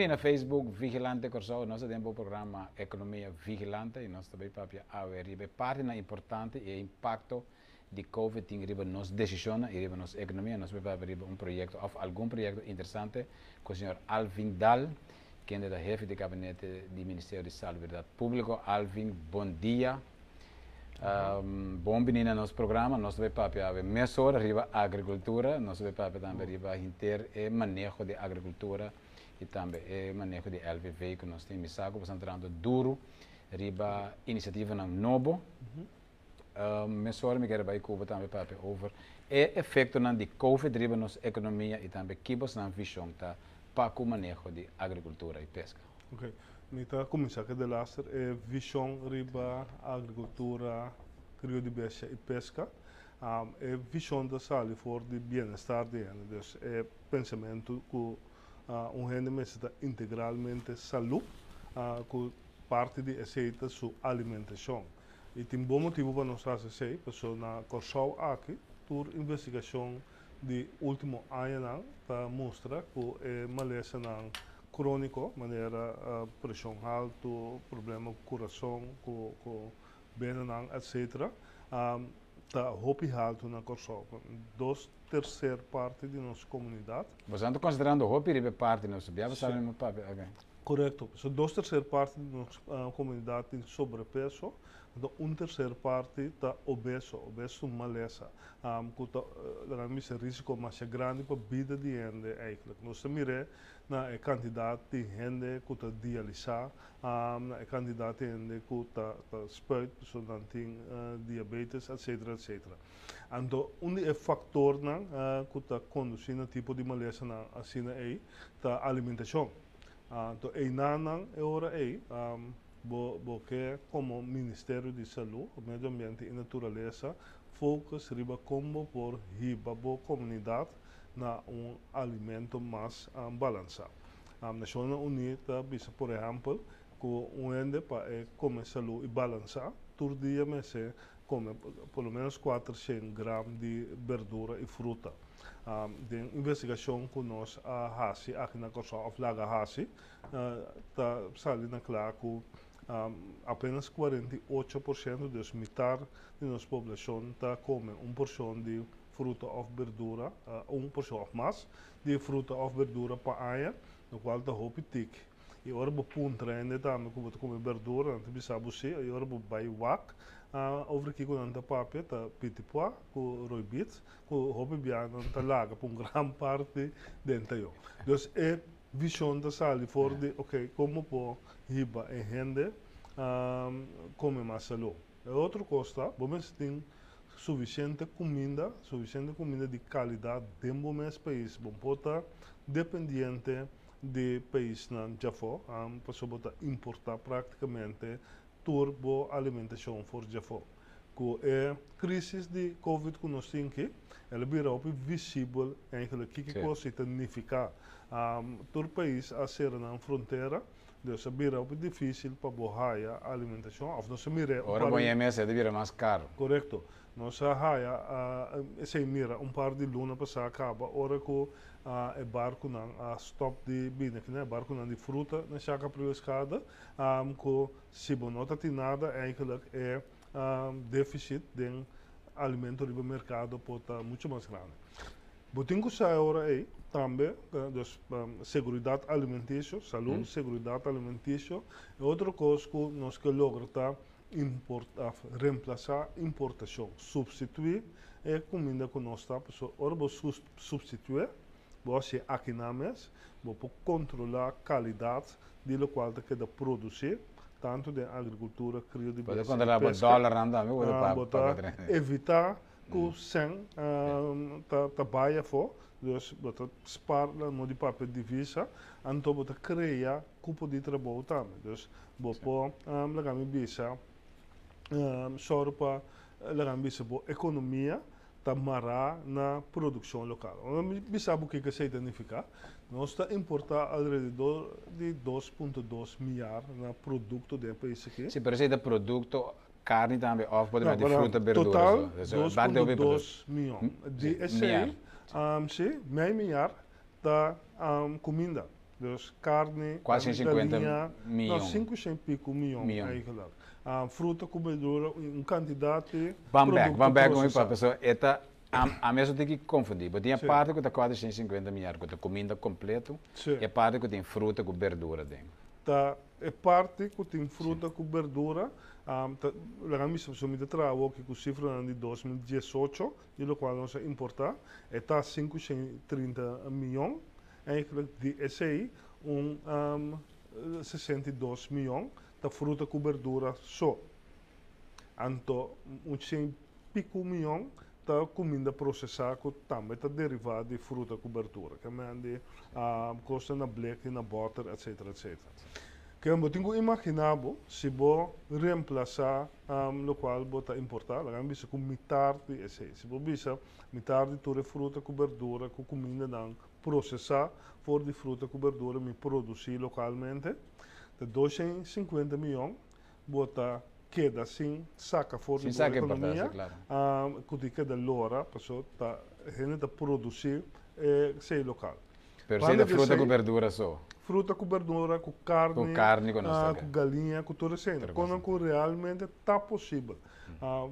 Bom menino Facebook Vigilante Corsão, nós temos o programa Economia Vigilante e nós também papia a parte importante e impacto de COVID em riba nos decisões e riba nos economia, nós riba um projeto, ou algum projeto interessante com o senhor Alvin Dal, que é o chefe de gabinete do Ministério de Saúde e Verdade Público. Alvin, bom dia. Um, bom menino nosso programa, nós vamos papia mesora riba agricultura, nós vamos papia também riba inter e manejo de agricultura e também e manejo de LVV que nós temos saco, estamos entrando duro riba iniciativa na Nobo. Uhum. Um, mesora me quero vai Cuba também papia over e efeito na de COVID riba nos economia e também kibos na visão tá para o manejo de agricultura e pesca. Okay. Mita começar que de laster é visão riba agricultura, crio de pesca e pesca. Um, é visão da sali for de bem-estar de ela. Dus é pensamento que uh, um está integralmente saúde, que parte de aceita sua alimentação. E tem bom motivo para nós fazer isso, porque na Corsau aqui, por investigação de último ano, para mostrar que é maleza não crônico, maneira uh, pressão alta, problema com coração, com, com etc. Um, tá hopi alto na corso. Dos terceira parte de nossa comunidade. Você anda considerando hopi ribe parte não sabia, você sabe no papel, Correto. So, dos terceira parte de nossa uh, comunidade tem sobrepeso, então um terceira parte está obeso, obeso maleza. Um, que está, uh, risco mais grande para a vida de gente, eigenlijk. Nós miramos na é candidato de gente que está dialisa, um, é candidato de gente que está spuit, so dan tem uh, diabetes, etc. etc. Então, um é fator na uh, que está conduzindo tipo de maleza na assina aí, tá alimentação. Então, é nana é hora aí, um, bo, bo que como Ministério de Saúde, Meio Ambiente e Natureza, focus riba como por riba bo comunidade na um alimento mais um, balançado. A Nações Unidas, bisa, por exemplo, que um ende para é comer saúde e balançar, todo dia me come pelo menos 400 gramas de verdura e fruta. Um, de investigação que nós a Hasi, aqui na Costa of Laga Hasi, está uh, claro que um, apenas 48% dos metade de nossa população está comendo uma porção de fruta ou verdura, uh, uma porção ou mais de fruta ou verdura para aia, no qual está tic. E ora bo pun treine também como come verdura, não bisa busi, e ora bo bai wak, uh, over aqui quando anda papia tá pitipua, com roibit, com roupa biana tá laga por grande parte dentro eu. Então é visão da sali for de, ok, como po riba e rende, um, come mais saúde. É outra coisa, bom, tem suficiente comida, suficiente comida de qualidade dentro do país. Bom, pode dependente de país na Jafo, um, para importar praticamente turbo alimentação for Jafo. Com a crise de Covid que nós temos aqui, ela vira visível em que que significa um, todo país a ser na fronteira, dus het vira difícil para borrar a alimentação. Of nós mira. Ora, o IMS é mais caro. Correto. Nós a uh, se mira um par de luna para acaba, ora que uh, barco não a stop de bine né barco não de fruta na chaca escada um, que se nota tem nada é é um, déficit de alimento no mercado estar muito mais grande Botinho sai agora aí também dus, um, segurança alimentícia saúde hum. segurança alimentícia outra coisa que nós que lograr importar, reemplaçar importação substituir é comida que nós está ora vou substituir você aqui na mesa, você controlar a qualidade do qual você quer produzir, tanto de agricultura, crio de pesca. Controlar o dólar, não dá, evitar que o sem trabalha for, dus você spara no de papel de divisa, então você cria cupo de trabalho também. Dus você pode, lagami bisa, só para bisa economia, tamara na produção local. Nós sabemos o que é identificar. Nós está importar alrededor de 2.2 milhar na produto do país aqui. Sim, mas é produto carne também, ou pode ser de fruta, verdura. Total, 2.2 milhões. De esse, um, sim, meio milhar da um, comida. Dus carne, Quase carne 50 galinha, milhão. Não, 5 100 pico milhão, Milhão. eigenlijk. Ah, fruta, comedora, um de Vamos back, vamos back com processado. pessoa. Eta, a, a mesma tem que confundir. Porque tem a Sim. parte que está 450 milhares, que tem comida completo, Sim. e a parte que tem fruta com verdura dentro. tá é parte que tem fruta com verdura um, tá, lá me se me trago que com cifra de 2018 e lo qual nós importar é tá 530 milhões eigenlijk de SI um, um 62 milhões da fruta com verdura só anto um 100 pico milhões da comida processada que também está derivada de fruta com verdura que é um, costa na black na butter etc etc que eu tenho imaginado se vou reemplaçar um, lo qual vou tá importar lá bisa com metade de esse se vou bisa metade de toda fruta com verdura com comida não processar for de fruta com verdura me produzir localmente de 250 milhões bota queda assim saca fora Sim, de saca a economia claro. um, que queda lora pessoa tá gente tá produzir eh, sei local Pero se da fruta com verdura só. Fruta com verdura, com carne, Com carne, com ah, com galinha, com tudo isso. Tudo Quando que realmente está possível. Ah,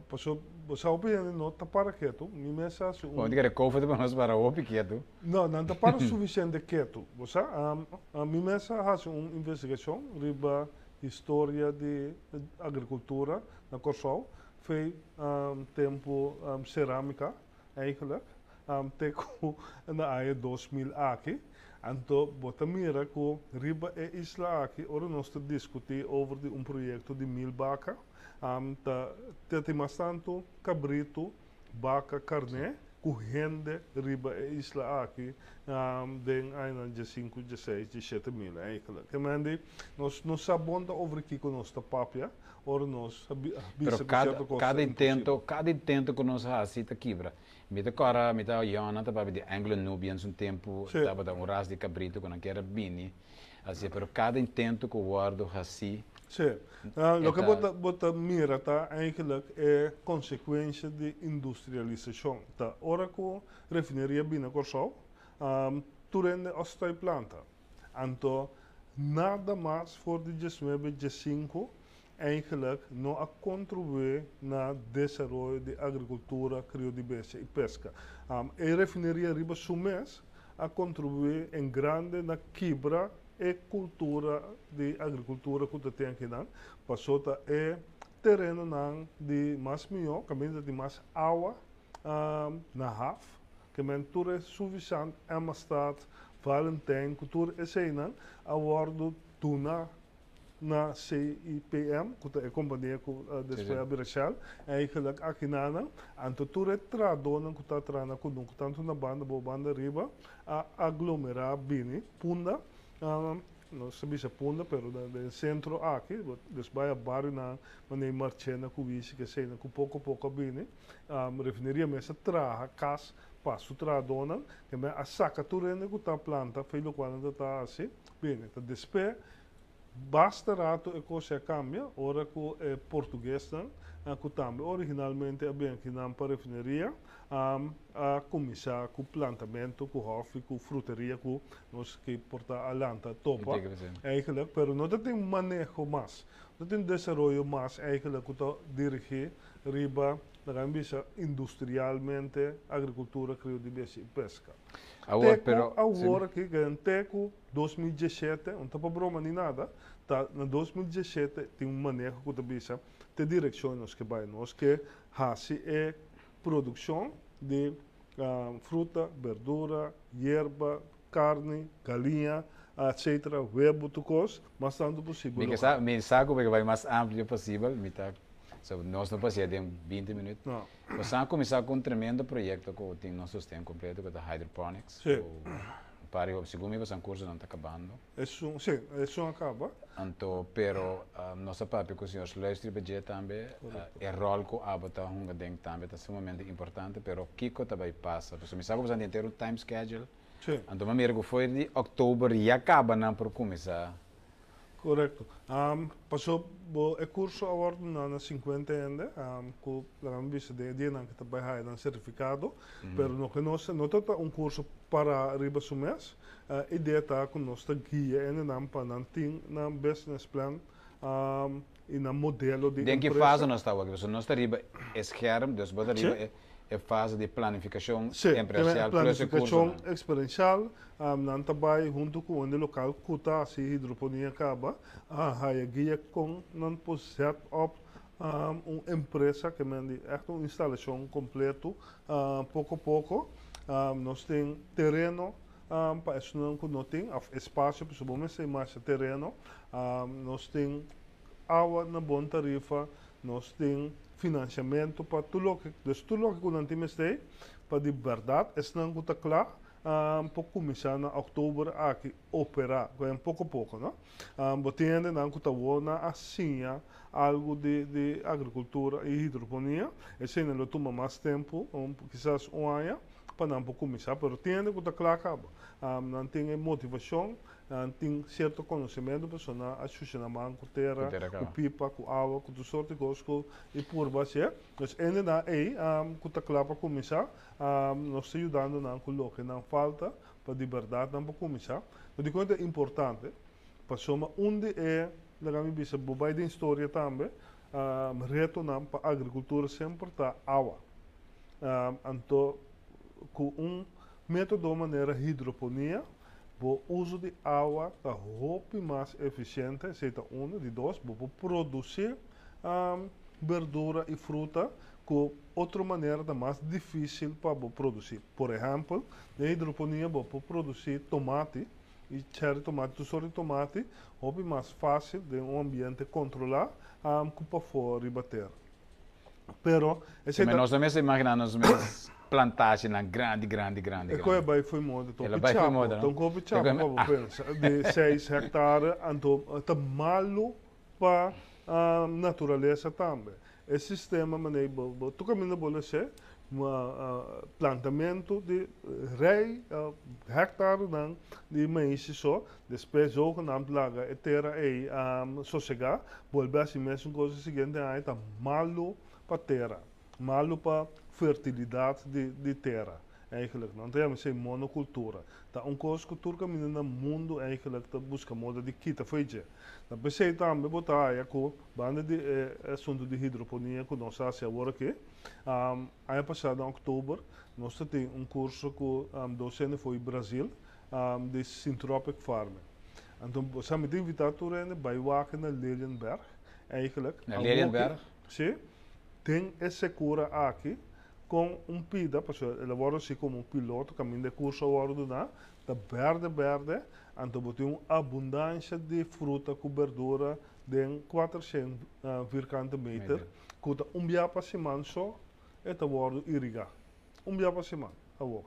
você opinião não está para quieto. Me mesa um, Bom, diga, COVID para nós para o pequeno. não, não está para suficiente quieto. Você, ah, a minha mesa faz uma investigação riba história de agricultura na Corsol. Foi um, tempo um, cerâmica, eigenlijk. Um, teco na área 2000 aqui. Anto, bota mira ko riba e isla aqui, ora nós discutir over de um projeto de mil vaca. Um, ta, te tem tanto cabrito, vaca, carne, ku rende riba e isla aqui, um, den ainda de 5, de 6, de 7 mil. Eigenlijk. Que mande, nós nós sabonda over aqui com nossa papia, ora nós Pero cada, cada intento, cada intento que nós fazemos quebra. Cara, me da Iona, tá para de Anglo-Nubians um tempo, tava da um ras de cabrito que não quer bini. Assim, pero cada intento que o guardo assim, Sim. Ah, lo que Eta- bota, bota mira tá eigenlijk é consequência de industrialização. Tá, ora que refineria bina Corsol, um, tu rende ostai planta. Anto, nada mais voor de 19, 15, eigenlijk não a contribuir na desenvolvimento de agricultura, criodivência e pesca. Um, e refineria riba sumes a contribuir em grande na quebra e cultura de agricultura que tu tem aqui não. Passou tá é terreno não de mais melhor, caminho de mais água um, na haf, que mentura é suficiente é uma estado Valentijn, cultura é sei não, a bordo tuna na CIPM, que é a companhia que uh, Sim, después sim. Abirachal, eigenlijk aqui nana, anto ture tradona que está trana com nunca tanto na banda, bo banda riba, a aglomerar bini, punda, um, não se punda, pero da, da centro aqui, but des vai a bairro na maneira marchena com isso que sei, com pouco pouco bini, um, refineria mesa traha, cas, passo tradona, que me a saca turene que tá planta, feio quando tá assim, bini, tá despe, basta rato e cosa cambia, ora que é português não, a que também originalmente é bem aqui na refineria, um, a começar com plantamento, com hof, com fruteria, com nós que porta a lanta topa, Integra você. eigenlijk, pero não tem manejo mais, não tem desenvolvimento mais, eigenlijk, que está dirigir riba, na bisa industrialmente, agricultura, criodivência e pesca. Agora, Teco, pero, sim. agora que ganha Teco 2017, não está para broma nem nada, tá, na 2017 tem um manejo que está bisa, te direciona os que vai nós, que hasi é produção de ah, fruta, verdura, hierba, carne, galinha, etc., huevo, tucos, mas tanto possível. Me, sa me saco porque vai mais amplo possível, me tá, so, nós não passamos em 20 minutos. Não. Nós vamos começar com um tremendo projeto que tem nosso sistema completo, que é a hydroponics. Sim. Para o segundo o curso não está acabando. Isso, sim, isso acaba. Então, pero uh, nossa papi com os senhores luisteren budget também, uh, o rol que a bota um ding também é sumamente importante, pero Kiko também passa. Porque me sabe que você ter um time schedule. Sim. Então, a minha foi de outubro e acaba não por começar. Correcto. Um, passou o é curso agora na 50 ainda, um, com a vista de dia que trabalha no certificado, -hmm. mas que nós não está um curso para arriba do mês, a ideia está com nossa guia ainda não para não ter um business plan um, e um modelo de De que fase nós estamos aqui? Nós wat arriba é a fase de planificação Sim, empresarial. planificação experiencial, um, não trabalho junto com o local kuta se hidroponia acaba, a uh, guia com não set up um, uma empresa que mende é uma instalação completa, uh, pouco a pouco, um, nós temos terreno um, para isso não nós temos espaço, principalmente sem mais terreno, um, nós temos água na boa tarifa, nós temos financiamento para tudo que, dus tudo que nós temos para de verdade, é não está claro, um pouco começar na outubro a que operar, um pouco a pouco, não? Um, botando na Cutawana assim, algo de, de agricultura e hidroponia, esse ainda toma mais tempo, um, quizás um ano, para não começar, mas tem que estar claro, um, não tem motivação, não tem certo conhecimento pessoal, mão, com terra, com pipa, com água, com tudo sorte de coisas, e por base, mas ainda aí, um, que está claro para começar, um, nós ajudando na colocar, não falta, para de verdade, não para começar, mas de conta é importante, para somar onde é, na minha vista, bobai de história também, um, reto não para a agricultura sempre está água. Um, então, com um método de maneira hidroponia, o uso de água da roupa mais eficiente, seja um, de dois, para produzir um, verdura e fruta com outra maneira da mais difícil para produzir. Por exemplo, na hidroponia, para produzir tomate, e cherry tomate, tussor de tomate, é mais fácil de um ambiente controlar um, para fora e bater. Pero, Mas nós também se imaginamos plantagem na grande, grande, grande. E qual é foi moda? Ela vai foi moda, não? Então, chapa, como pensa, de 6 hectares, então, está malo para a natureza também. Esse sistema, maneira, tu caminha bola ser, um uh, plantamento de rei uh, hectare de maíz só depois ook na plaga e terra e um, sossegar volver assim mesmo coisa seguinte aí tá malo para terra malo para fertilidade de, de terra. Eigenlijk, não temos sem monocultura. Tá um que turca menina no mundo eigenlijk tá busca moda de kita foi je. Na pensei também botar aí com banda de eh, assunto de hidroponia que nós fazemos agora aqui. Um, ano passado, em outubro, nós temos um curso que um, docente foi Brasil um, de Syntropic Farming. Então, sabe, de invitar a bij Wagen naar Lelienberg, eigenlijk. Lelienberg? Sim. Tem essa cura aqui com um pida, porque elabora-se como um piloto, caminho de curso agora do da verde, verde, então botou uma abundância de fruta com verdura de 400 uh, virgante meter, que um dia para semana só, é agora irrigar. Um dia para semana, agora.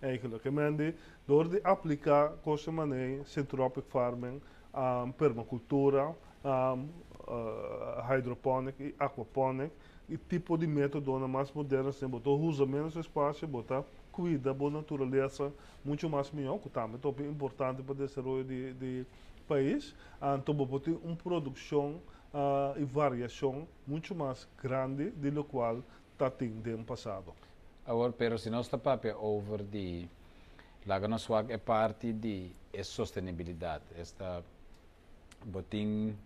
Eigenlijk, que mende, door de aplicar coisa maneira, centropic farming, um, permacultura, um, uh, hydroponic e aquaponic, e tipo de método mais moderno, assim, botar usa menos espaço, botar cuida da natureza muito mais melhor, que também é importante para o desenvolvimento de, de país, então botar uma produção uh, e variação muito mais grande do qual está tendo no passado. Agora, pero se nós está over de lá nós é parte de sustentabilidade, esta botim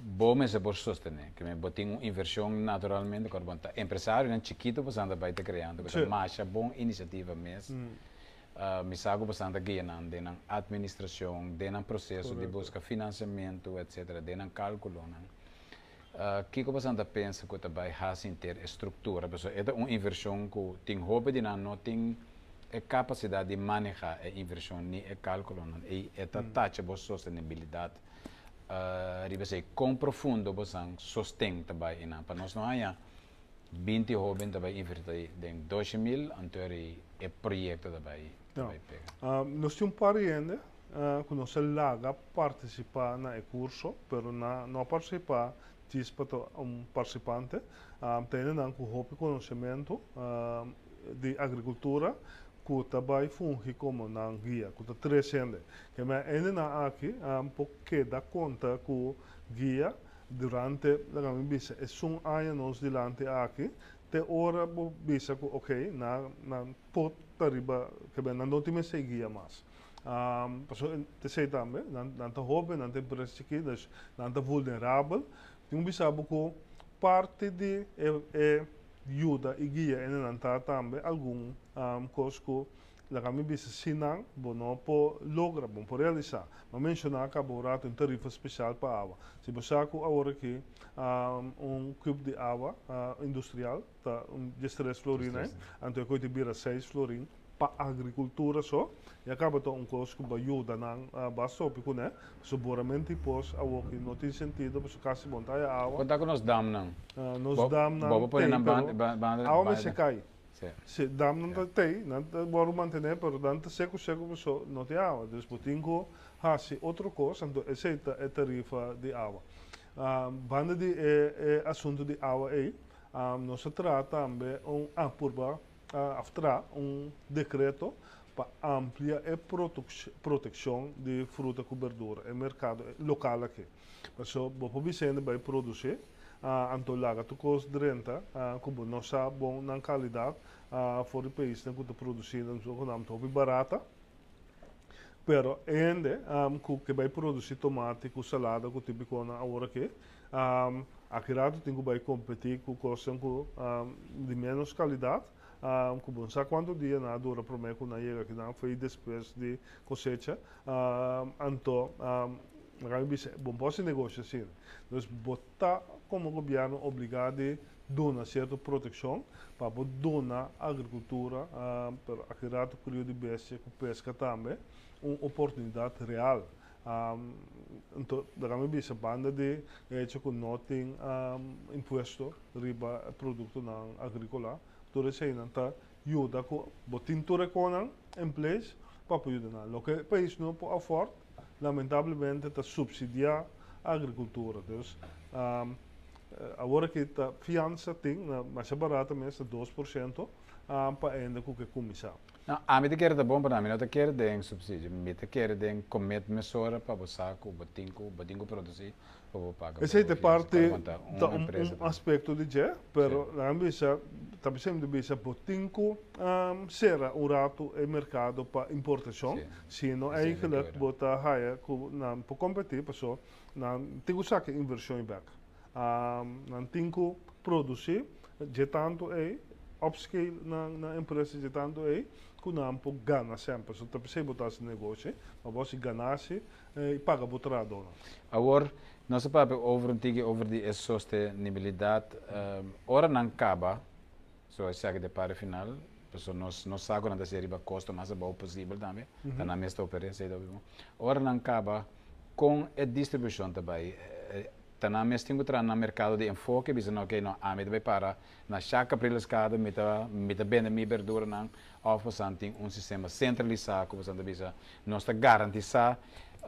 bom se por sostener, que me botem inversão naturalmente, quando bom, empresário não chiquito passando vai te criando, mas é bom iniciativa mesmo. Mm. Uh, me sago bastante guiando de na administração, na processo de busca financiamento, etc, na cálculo, né? Uh, que eu bastante penso que também has ter estrutura, pessoal, é uma inversão que tem roupa de não tem a capacidade de manejar a inversão nem a cálculo, né? E é a taxa de sustentabilidade uh, riba sei com profundo bosang sostém também ina para nós não há 20 jovens também em 12 mil anterior é projeto também também pega. Uh, nós temos pariente uh, que nós laga participar na curso pero na não participar para um participante. Uh, tem um conhecimento uh, de agricultura kuta vai fungi como na guia, kuta trecende. Que me ainda na aqui, um, porque dá conta com guia durante, digamos, bisa, é um ano nos dilante aqui, te ora bo bisa ko ok na na pot tariba que ben não time sei guia mais um, passo te sei também tá hobe preço aqui das não tá vulnerável tem bisa ko parte de é, é ajuda e guia e não tá também algum um, cosco la kami bisa sinang bono po logra bom po realizar mas mencionar que rato um tarifa especial para água se você ako agora aqui um, um cube de água uh, industrial tá um 3 florina então eu bira 6 florin para agricultura só e acaba to um custo que ajuda na uh, basta pico né seguramente pos a que não tem sentido porque caso montar a água quando que nós dam não uh, nos dam não bobo põe na banda água se cai se dam não tem não bora manter pero dante seco seco só não tem água dus botingo hasi outro coisa então é a tarifa de água um, banda de é, é assunto de água aí um, nós trata também um apurba uh, aftra um decreto para ampliar a proteção de fruta e verdura no mercado local aqui. Então, o Vicente vai produzir antolaga tu cos drenta como não sabe bom na qualidade uh, for o país que está produzindo então com nam topi barata pero ainda um, que vai produzir tomate com salada com típico na hora que um, aqui tem que vai competir com coisas um, de menos qualidade um, como sabe quanto dia na dura prometo na chega que não foi depois de cosecha um, então um, bom posso negócio assim então botar como governo obrigado a dar certa proteção para dar agricultura uh, para aquele período de pesca com pesca também uma oportunidade real um, então, da kami bisa banda de hecho com tem um, imposto riba produto na agrícola Ture sei não tá ajuda com botin ture conan em place para ajudar na. Lo que o país não pode afford, lamentavelmente está subsidiar a agricultura. Dus um, agora que a fiança tem, mas é barata mesmo, 2%, um, para ainda com que começar. Não, a mim quer da bom para mim, não te quer de subsídio, me te quer de comer mesora para você com o botinho, botinho produzir. Esse é parte de um, um aspecto de je, pero la ambisa também sempre bisa botinco um, será rato e mercado para importação, se não é que ele bota raia na para competir, passou na tingo saque inversão em back. Um, na tingo produzir, je tanto é upscale na na empresa je tanto é que não pode ganhar sempre, so também sempre botar esse negócio, mas você ganhar se e paga botar a dona. Agora nós papo over um over die sustentabilidade. Um, ora não acaba, so é segue de para final. Pessoal, nós nós sabemos que seria custo mais bom possível também. Uhum. Tá na mesma oferência da Ora não acaba com a distribuição também. Na mesma tempo tra no mercado de enfoque, bisa não que não a mim vai para na chaca prilascada, mita mita bem mi verdura não, of something um sistema centralizado, como bisa, nós está garantizar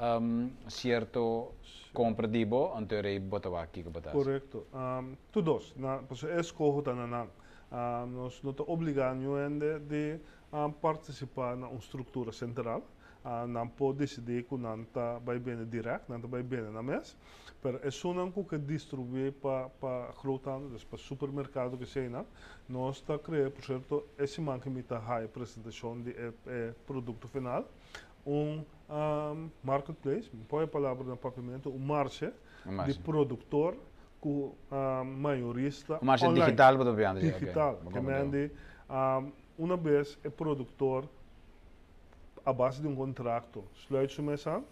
um, certo compra di bo antere botawa aqui que botas. Correto. Um, tu dos, na pues escojo tananang. Um, nós não obrigamos ainda de um, participar na uma estrutura central. Uh, não pode decidir que não está vai bem direto, não está vai bem na mesa. Mas é só não que distribuir para para groothandels, para supermercado que seja, nós está criando, por certo, esse manque me está a apresentação de produto final um, um marketplace, põe a palavra no papamento, um de produtor com um, maiorista marcha online. digital, bene. Digital, okay. quindi um, uma vez é produtor a base de um contrato, sluit se mesa,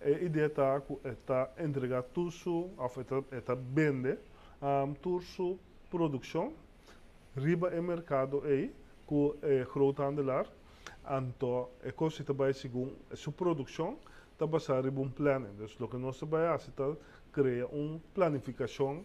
a ideia está entregar tudo, está vende um, tudo produção, riba e mercado aí, com é groothandelaar, Anto, é coisa segundo sua produção, está basada em um plano. Então, o que nós trabalhamos é criar uma planificação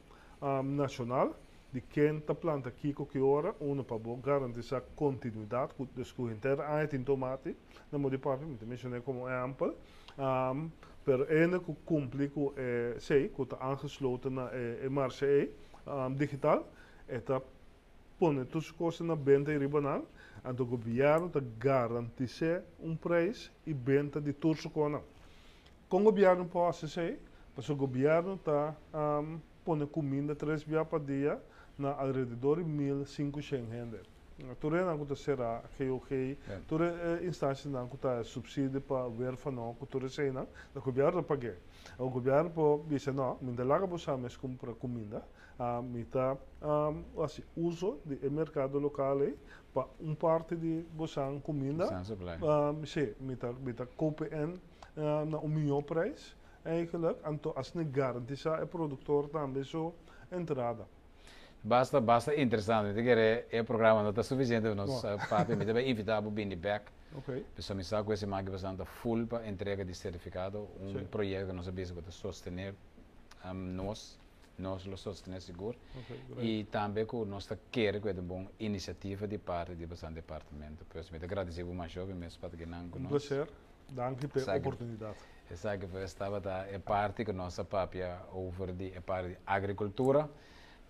nacional de está planta aqui que hora, uma para garantir a continuidade, com o inteiro ano em tomate, na modo de papo, mencionei como é amplo, um, pero ainda que cumpre com eh, sei, que está aangesloten na eh, marcha um, digital, está põe tuas coisas na venda e ribanal, e o governo tá garantir um preço e venda de tudo isso com Com o governo pode ser, mas o governo está um, põe comida três vezes por dia na alrededor de 1.500 gente. Ture na kuta será que o que ture instância na kuta subsídio para ver fano que ture sei na o governo pague o governo po bisa não minda laga bosa mes compra comida a mita um, assim uso de mercado local para um parte de bosan comida um, sim mita mita kopen en uh, na um milhão preço eigenlijk en to as ne garantie é produtor também so entrada Basta, basta interessante. Perché è un programma non è sufficiente per nos no. papi, mi deve invitare a Bindi Back. Ok. Per mi sa questi manchi bastante full per entrega di certificato, un sì. progetto che noi abbiamo per sostenere um, nos, nos lo sostenere sicuro. Okay, e anche con nostra chiede questa buona iniziativa di parte di bastante dipartimento. Per mi grazie a voi, Jovi, mi spero che non conosco. Un piacere, danke per l'opportunità. E sai che stava da parte che nostra papia over di parte di agricoltura.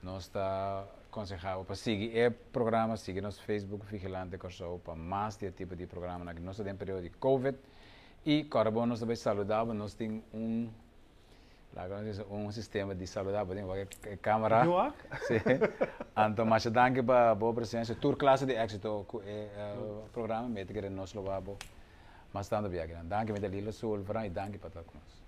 Nós está aconselhado para seguir o programa, seguir nosso Facebook Vigilante Corso para mais de tipo de programa que nós temos período de Covid e agora nós também saudável, nós temos um um sistema de saudável, tem uma câmera. Então, mas danke para boa presença. Tour classe de éxito é o programa, mas que nós levamos bastante bem. Danke mit der Lila Sul, e danke para todos.